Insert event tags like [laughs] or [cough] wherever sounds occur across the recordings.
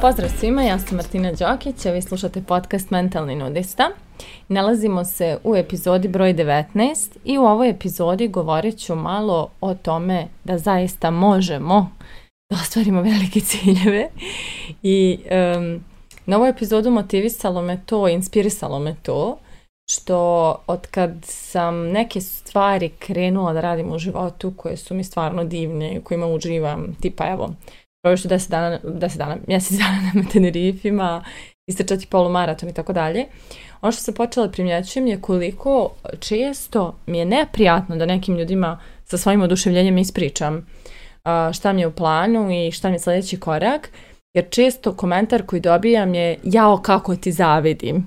Pozdrav svima, ja sam Martina Đokić, a vi slušate podcast Mentalni nudista. Nalazimo se u epizodi broj 19 i u ovoj epizodi govorit ću malo o tome da zaista možemo da ostvarimo velike ciljeve i um, na ovu epizodu motivisalo me to, inspirisalo me to, što od kad sam neke stvari krenula da radim u životu koje su mi stvarno divne kojima uživam, tipa evo, proviš 10 dana, 10 dana, mjesec [laughs] dana na Tenerifima, istrčati polumaraton i tako dalje. Ono što sam počela da primjećujem je koliko često mi je neprijatno da nekim ljudima sa svojim oduševljenjem ispričam šta mi je u planu i šta mi je sljedeći korak, jer često komentar koji dobijam je jao kako ti zavidim.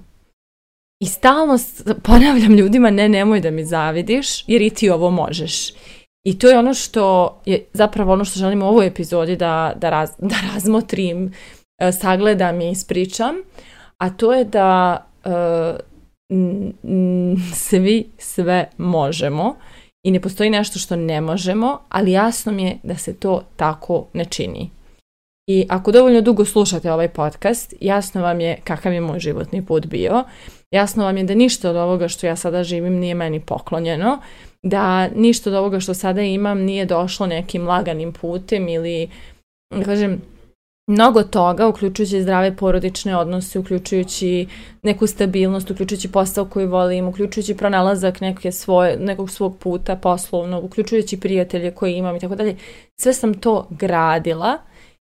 I stalno ponavljam ljudima ne nemoj da mi zavidiš jer i ti ovo možeš. I to je ono što je zapravo ono što želim u ovoj epizodi da, da, raz, da razmotrim, e, sagledam i ispričam, a to je da uh, svi sve možemo i ne postoji nešto što ne možemo, ali jasno mi je da se to tako ne čini. I ako dovoljno dugo slušate ovaj podcast, jasno vam je kakav je moj životni put bio. Jasno vam je da ništa od ovoga što ja sada živim nije meni poklonjeno, da ništa od ovoga što sada imam nije došlo nekim laganim putem ili, da kažem, mnogo toga, uključujući zdrave porodične odnose, uključujući neku stabilnost, uključujući posao koji volim, uključujući pronalazak neke svoje, nekog svog puta poslovnog, uključujući prijatelje koje imam i tako dalje. Sve sam to gradila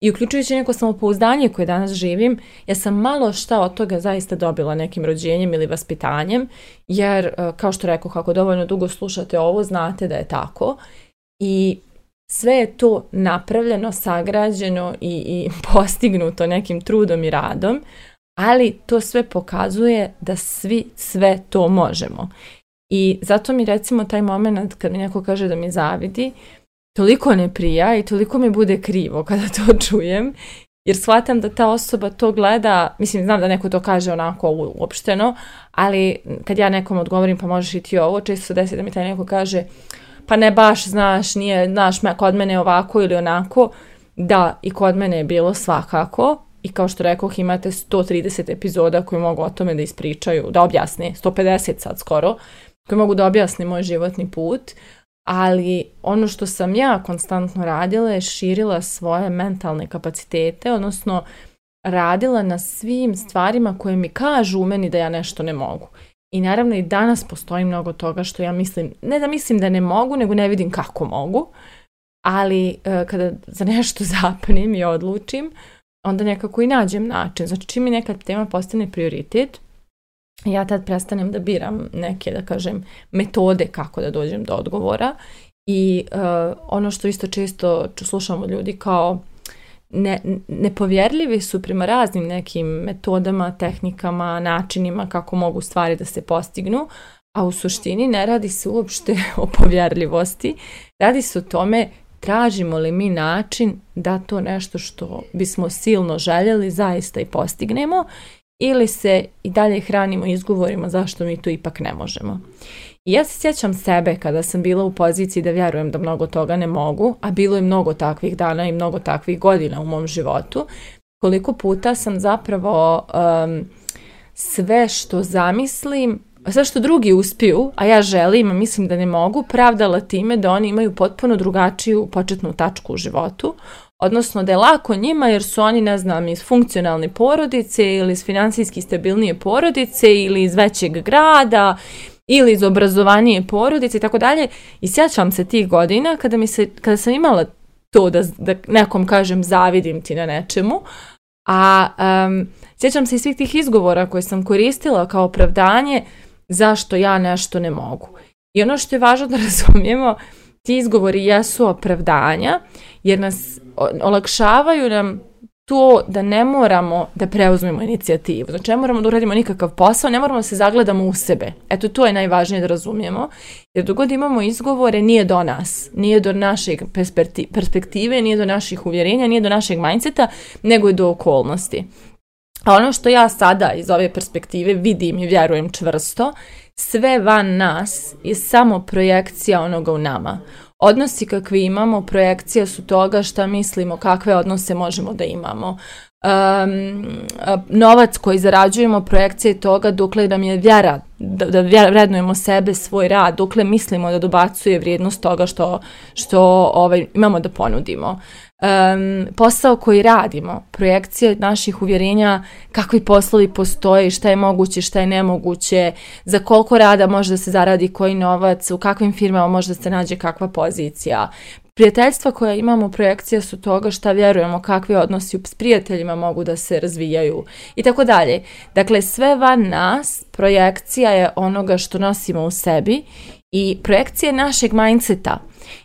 I uključujući neko samopouzdanje koje danas živim, ja sam malo šta od toga zaista dobila nekim rođenjem ili vaspitanjem, jer e, kao što rekao, kako dovoljno dugo slušate ovo, znate da je tako. I sve je to napravljeno, sagrađeno i, i [laughs] postignuto nekim trudom i radom, ali to sve pokazuje da svi sve to možemo. I zato mi recimo taj moment kad mi neko kaže da mi zavidi, toliko ne prija i toliko mi bude krivo kada to [laughs] čujem, jer shvatam da ta osoba to gleda, mislim, znam da neko to kaže onako uopšteno, ali kad ja nekom odgovorim pa možeš i ti ovo, često se desi da mi taj neko kaže pa ne baš, znaš, nije, znaš, kod mene ovako ili onako, da, i kod mene je bilo svakako, i kao što rekoh imate 130 epizoda koji mogu o tome da ispričaju, da objasne, 150 sad skoro, koji mogu da objasne moj životni put, ali ono što sam ja konstantno radila je širila svoje mentalne kapacitete, odnosno radila na svim stvarima koje mi kažu u meni da ja nešto ne mogu. I naravno i danas postoji mnogo toga što ja mislim, ne da mislim da ne mogu, nego ne vidim kako mogu, ali e, kada za nešto [laughs] zapnem i odlučim, onda nekako i nađem način. Znači čim mi neka tema postane prioritet, ja tad prestanem da biram neke, da kažem, metode kako da dođem do odgovora i uh, ono što isto često slušamo ljudi kao ne, nepovjerljivi su prema raznim nekim metodama, tehnikama, načinima kako mogu stvari da se postignu, a u suštini ne radi se uopšte [laughs] o povjerljivosti, radi se o tome tražimo li mi način da to nešto što bismo silno željeli zaista i postignemo ili se i dalje hranimo izgovorima zašto mi to ipak ne možemo. I ja se sjećam sebe kada sam bila u poziciji da vjerujem da mnogo toga ne mogu, a bilo je mnogo takvih dana i mnogo takvih godina u mom životu, koliko puta sam zapravo um, sve što zamislim, sve što drugi uspiju, a ja želim, a mislim da ne mogu, pravdala time da oni imaju potpuno drugačiju početnu tačku u životu, odnosno da je lako njima jer su oni, ne znam, iz funkcionalne porodice ili iz financijski stabilnije porodice ili iz većeg grada ili iz obrazovanije porodice i tako dalje. I sjećam se tih godina kada, mi se, kada sam imala to da, da nekom kažem zavidim ti na nečemu, a um, sjećam se i svih tih izgovora koje sam koristila kao opravdanje zašto ja nešto ne mogu. I ono što je važno da razumijemo, ti izgovori jesu opravdanja jer nas olakšavaju nam to da ne moramo da preuzmemo inicijativu. Znači ne moramo da uradimo nikakav posao, ne moramo da se zagledamo u sebe. Eto to je najvažnije da razumijemo. Jer dogod imamo izgovore nije do nas, nije do naše perspektive, nije do naših uvjerenja, nije do našeg mindseta, nego je do okolnosti. A ono što ja sada iz ove perspektive vidim i vjerujem čvrsto sve van nas je samo projekcija onoga u nama. Odnosi kakvi imamo, projekcija su toga šta mislimo, kakve odnose možemo da imamo. Um, novac koji zarađujemo, projekcija je toga dokle da nam je vjera, da, da vrednujemo sebe, svoj rad, dokle da mislimo da dobacuje vrijednost toga što, što ovaj, imamo da ponudimo um, posao koji radimo, projekcije naših uvjerenja, kakvi poslovi postoje, šta je moguće, šta je nemoguće, za koliko rada može da se zaradi koji novac, u kakvim firmama može da se nađe kakva pozicija. Prijateljstva koja imamo projekcija su toga šta vjerujemo, kakvi odnosi s prijateljima mogu da se razvijaju i tako dalje. Dakle, sve van nas projekcija je onoga što nosimo u sebi i projekcije našeg mindseta.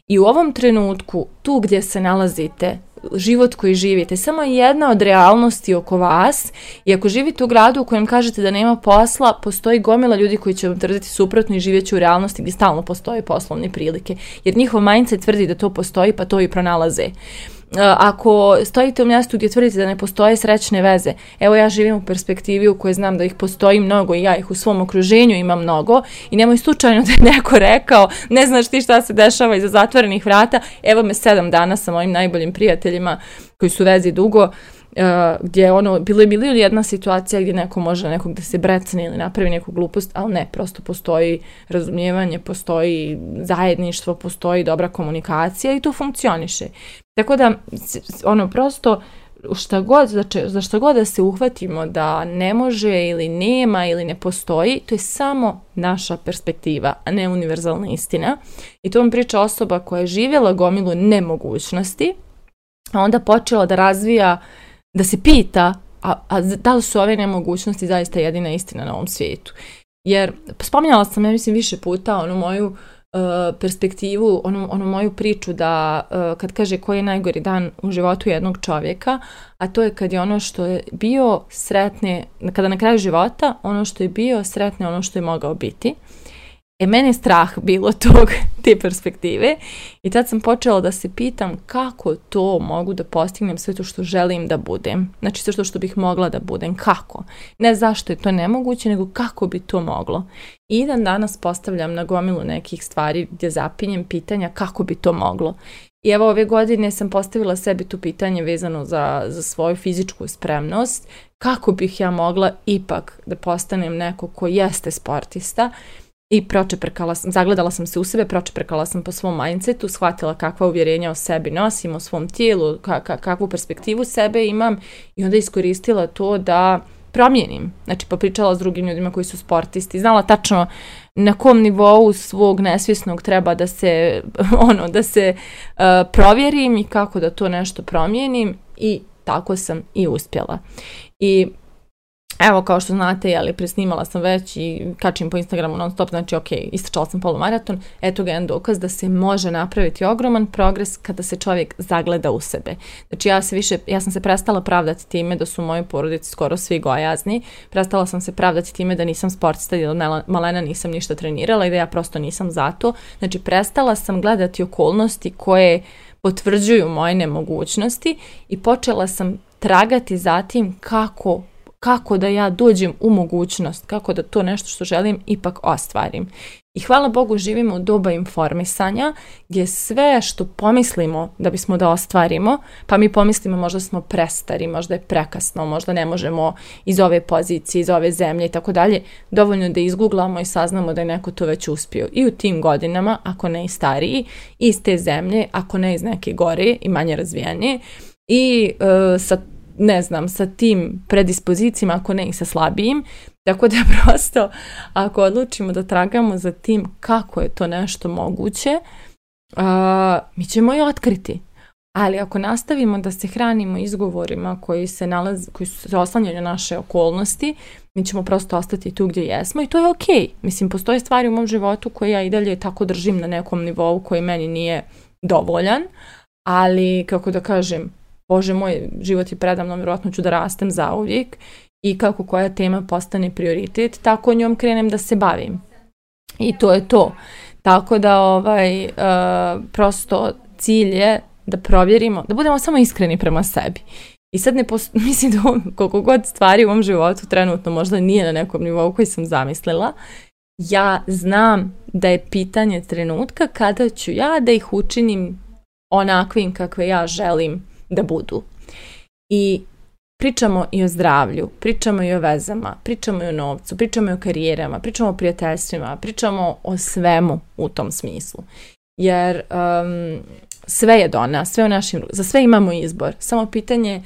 I u ovom trenutku, tu gdje se nalazite, život koji živite, samo je jedna od realnosti oko vas i ako živite u gradu u kojem kažete da nema posla, postoji gomila ljudi koji će vam tvrditi suprotno i živjeći u realnosti gdje stalno postoje poslovne prilike, jer njihov mindset tvrdi da to postoji pa to i pronalaze. E, ako stojite u mjestu gdje tvrdite da ne postoje srećne veze, evo ja živim u perspektivi u kojoj znam da ih postoji mnogo i ja ih u svom okruženju imam mnogo i nemoj slučajno [laughs] da je neko rekao ne znaš ti šta se dešava iza zatvorenih vrata, evo me sedam dana sa mojim najboljim prijateljima koji su vezi dugo, E, gdje je ono, bilo je milijun jedna situacija gdje neko može nekog da se brecne ili napravi neku glupost, ali ne, prosto postoji razumijevanje, postoji zajedništvo, postoji dobra komunikacija i to funkcioniše. Tako da, ono, prosto, šta god, znači, za što god da se uhvatimo da ne može ili nema ili ne postoji, to je samo naša perspektiva, a ne univerzalna istina. I to vam priča osoba koja je živjela gomilu nemogućnosti, a onda počela da razvija da se pita a, a da li su ove nemogućnosti zaista jedina istina na ovom svijetu. Jer pa spominjala sam, ja mislim, više puta onu moju e, perspektivu, onu, onu moju priču da e, kad kaže koji je najgori dan u životu jednog čovjeka, a to je kad je ono što je bio sretne, kada na kraju života, ono što je bio sretne, ono što je mogao biti. E, mene je strah bilo [laughs] tog, te perspektive i tad sam počela da se pitam kako to mogu da postignem sve to što želim da budem. Znači sve to što bih mogla da budem. Kako? Ne zašto je to nemoguće, nego kako bi to moglo. I dan danas postavljam na gomilu nekih stvari gdje zapinjem pitanja kako bi to moglo. I evo ove godine sam postavila sebi tu pitanje vezano za, za svoju fizičku spremnost, kako bih ja mogla ipak da postanem neko ko jeste sportista, i pročeprkala sam, zagledala sam se u sebe, pročeprkala sam po svom mindsetu, shvatila kakva uvjerenja o sebi nosim, o svom tijelu, ka, ka, kakvu perspektivu sebe imam i onda iskoristila to da promijenim. Znači, popričala s drugim ljudima koji su sportisti, znala tačno na kom nivou svog nesvjesnog treba da se, [laughs] ono, da se uh, provjerim i kako da to nešto promijenim i tako sam i uspjela. I Evo, kao što znate, jeli, presnimala sam već i kačim po Instagramu non stop, znači ok, istračala sam polumaraton, eto ga jedan dokaz da se može napraviti ogroman progres kada se čovjek zagleda u sebe. Znači ja, se više, ja sam se prestala pravdati time da su moji porodici skoro svi gojazni, prestala sam se pravdati time da nisam sportista da malena nisam ništa trenirala i da ja prosto nisam zato. Znači prestala sam gledati okolnosti koje potvrđuju moje nemogućnosti i počela sam tragati za tim kako kako da ja dođem u mogućnost, kako da to nešto što želim ipak ostvarim. I hvala Bogu živimo u doba informisanja gdje sve što pomislimo da bismo da ostvarimo, pa mi pomislimo možda smo prestari, možda je prekasno, možda ne možemo iz ove pozicije, iz ove zemlje i tako dalje, dovoljno da izguglamo i saznamo da je neko to već uspio. I u tim godinama, ako ne i stariji, iz te zemlje, ako ne iz neke gore i manje razvijenije, i e, sa ne znam, sa tim predispozicijama, ako ne i sa slabijim. Tako da [laughs] prosto, ako odlučimo da tragamo za tim kako je to nešto moguće, a, mi ćemo i otkriti. Ali ako nastavimo da se hranimo izgovorima koji se nalaze, koji su oslanjaju na naše okolnosti, mi ćemo prosto ostati tu gdje jesmo i to je okej. Okay. Mislim, postoje stvari u mom životu koje ja i dalje tako držim na nekom nivou koji meni nije dovoljan, ali kako da kažem, bože moj, život je predamno, vjerojatno ću da rastem za zauvijek i kako koja tema postane prioritet, tako njom krenem da se bavim. I to je to. Tako da ovaj uh, prosto cilj je da provjerimo, da budemo samo iskreni prema sebi. I sad ne post... [laughs] mislim da koliko god stvari u mom životu trenutno možda nije na nekom nivou koji sam zamislila, ja znam da je pitanje trenutka kada ću ja da ih učinim onakvim kakve ja želim da budu. I pričamo i o zdravlju, pričamo i o vezama, pričamo i o novcu, pričamo i o karijerama, pričamo o prijateljstvima, pričamo o svemu u tom smislu. Jer um, sve je do nas, sve u našim za sve imamo izbor. Samo pitanje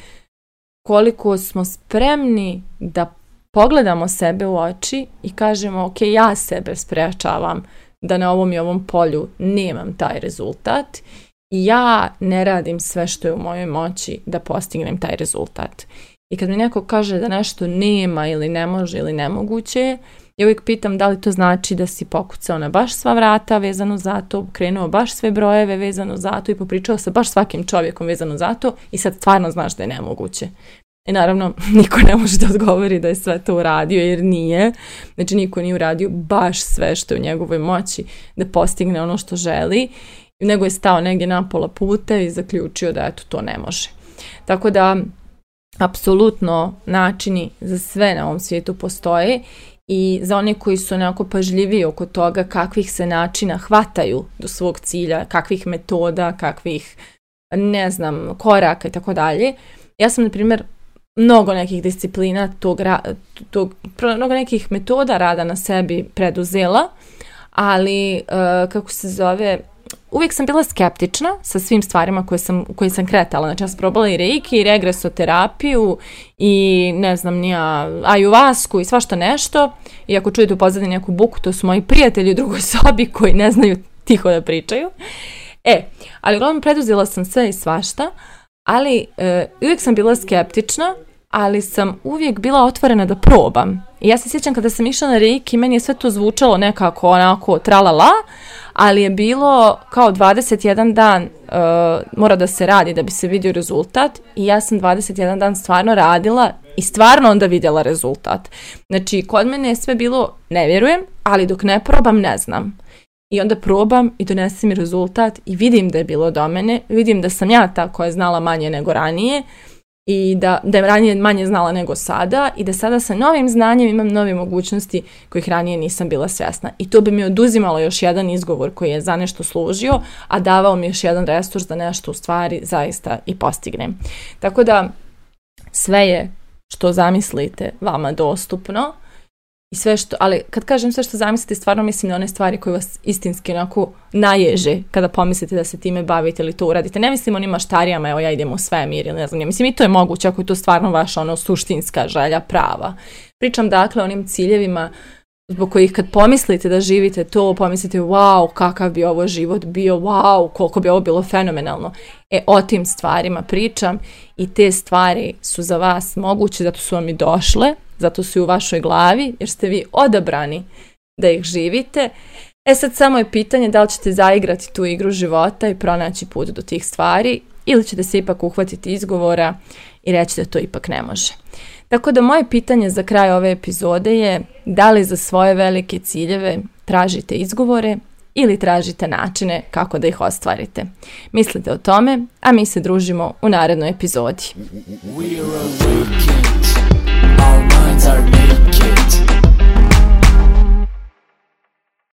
koliko smo spremni da pogledamo sebe u oči i kažemo ok, ja sebe sprečavam da na ovom i ovom polju nemam taj rezultat ja ne radim sve što je u mojoj moći da postignem taj rezultat. I kad mi neko kaže da nešto nema ili ne može ili nemoguće, ja uvijek pitam da li to znači da si pokucao na baš sva vrata vezano za to, krenuo baš sve brojeve vezano za to i popričao sa baš svakim čovjekom vezano za to i sad stvarno znaš da je nemoguće. I naravno, [laughs] niko ne može da odgovori da je sve to uradio, jer nije. Znači, niko nije uradio baš sve što je u njegovoj moći da postigne ono što želi nego je stao negdje na pola puta i zaključio da eto to ne može. Tako da apsolutno načini za sve na ovom svijetu postoje i za one koji su onako pažljivi oko toga kakvih se načina hvataju do svog cilja, kakvih metoda, kakvih ne znam, koraka i tako dalje. Ja sam, na primjer, mnogo nekih disciplina, tog, tog, mnogo nekih metoda rada na sebi preduzela, ali eh, kako se zove, uvijek sam bila skeptična sa svim stvarima koje sam, koje sam kretala. Znači, ja sam probala i reiki, i regresoterapiju, i ne znam, nija, ajuvasku i svašta nešto. I ako čujete u pozadini neku buku, to su moji prijatelji u drugoj [laughs] sobi koji ne znaju tiho da pričaju. E, ali uglavnom preduzela sam sve i svašta, ali e, uvijek sam bila skeptična ali sam uvijek bila otvorena da probam. I ja se sjećam kada sam išla na Reiki, meni je sve to zvučalo nekako onako tralala, ali je bilo kao 21 dan uh, mora da se radi da bi se vidio rezultat i ja sam 21 dan stvarno radila i stvarno onda vidjela rezultat. Znači, kod mene je sve bilo, ne vjerujem, ali dok ne probam, ne znam. I onda probam i donesem rezultat i vidim da je bilo do mene, vidim da sam ja ta koja je znala manje nego ranije, i da, da je ranije manje znala nego sada i da sada sa novim znanjem imam nove mogućnosti kojih ranije nisam bila svjesna. I to bi mi oduzimalo još jedan izgovor koji je za nešto služio, a davao mi još jedan resurs da nešto u stvari zaista i postignem. Tako da sve je što zamislite vama dostupno, i sve što, ali kad kažem sve što zamislite, stvarno mislim na one stvari koje vas istinski onako naježe kada pomislite da se time bavite ili to uradite. Ne mislim onim maštarijama, evo ja idem u svemir ili ne znam, ja mislim i to je moguće ako je to stvarno vaša ono suštinska želja prava. Pričam dakle onim ciljevima zbog kojih kad pomislite da živite to, pomislite wow, kakav bi ovo život bio, wow, koliko bi ovo bilo fenomenalno. E, o tim stvarima pričam i te stvari su za vas moguće, zato su vam i došle, zato su i u vašoj glavi, jer ste vi odabrani da ih živite. E sad samo je pitanje da li ćete zaigrati tu igru života i pronaći put do tih stvari ili ćete se ipak uhvatiti izgovora i reći da to ipak ne može. Tako da moje pitanje za kraj ove epizode je da li za svoje velike ciljeve tražite izgovore ili tražite načine kako da ih ostvarite. Mislite o tome, a mi se družimo u narednoj epizodi. turn me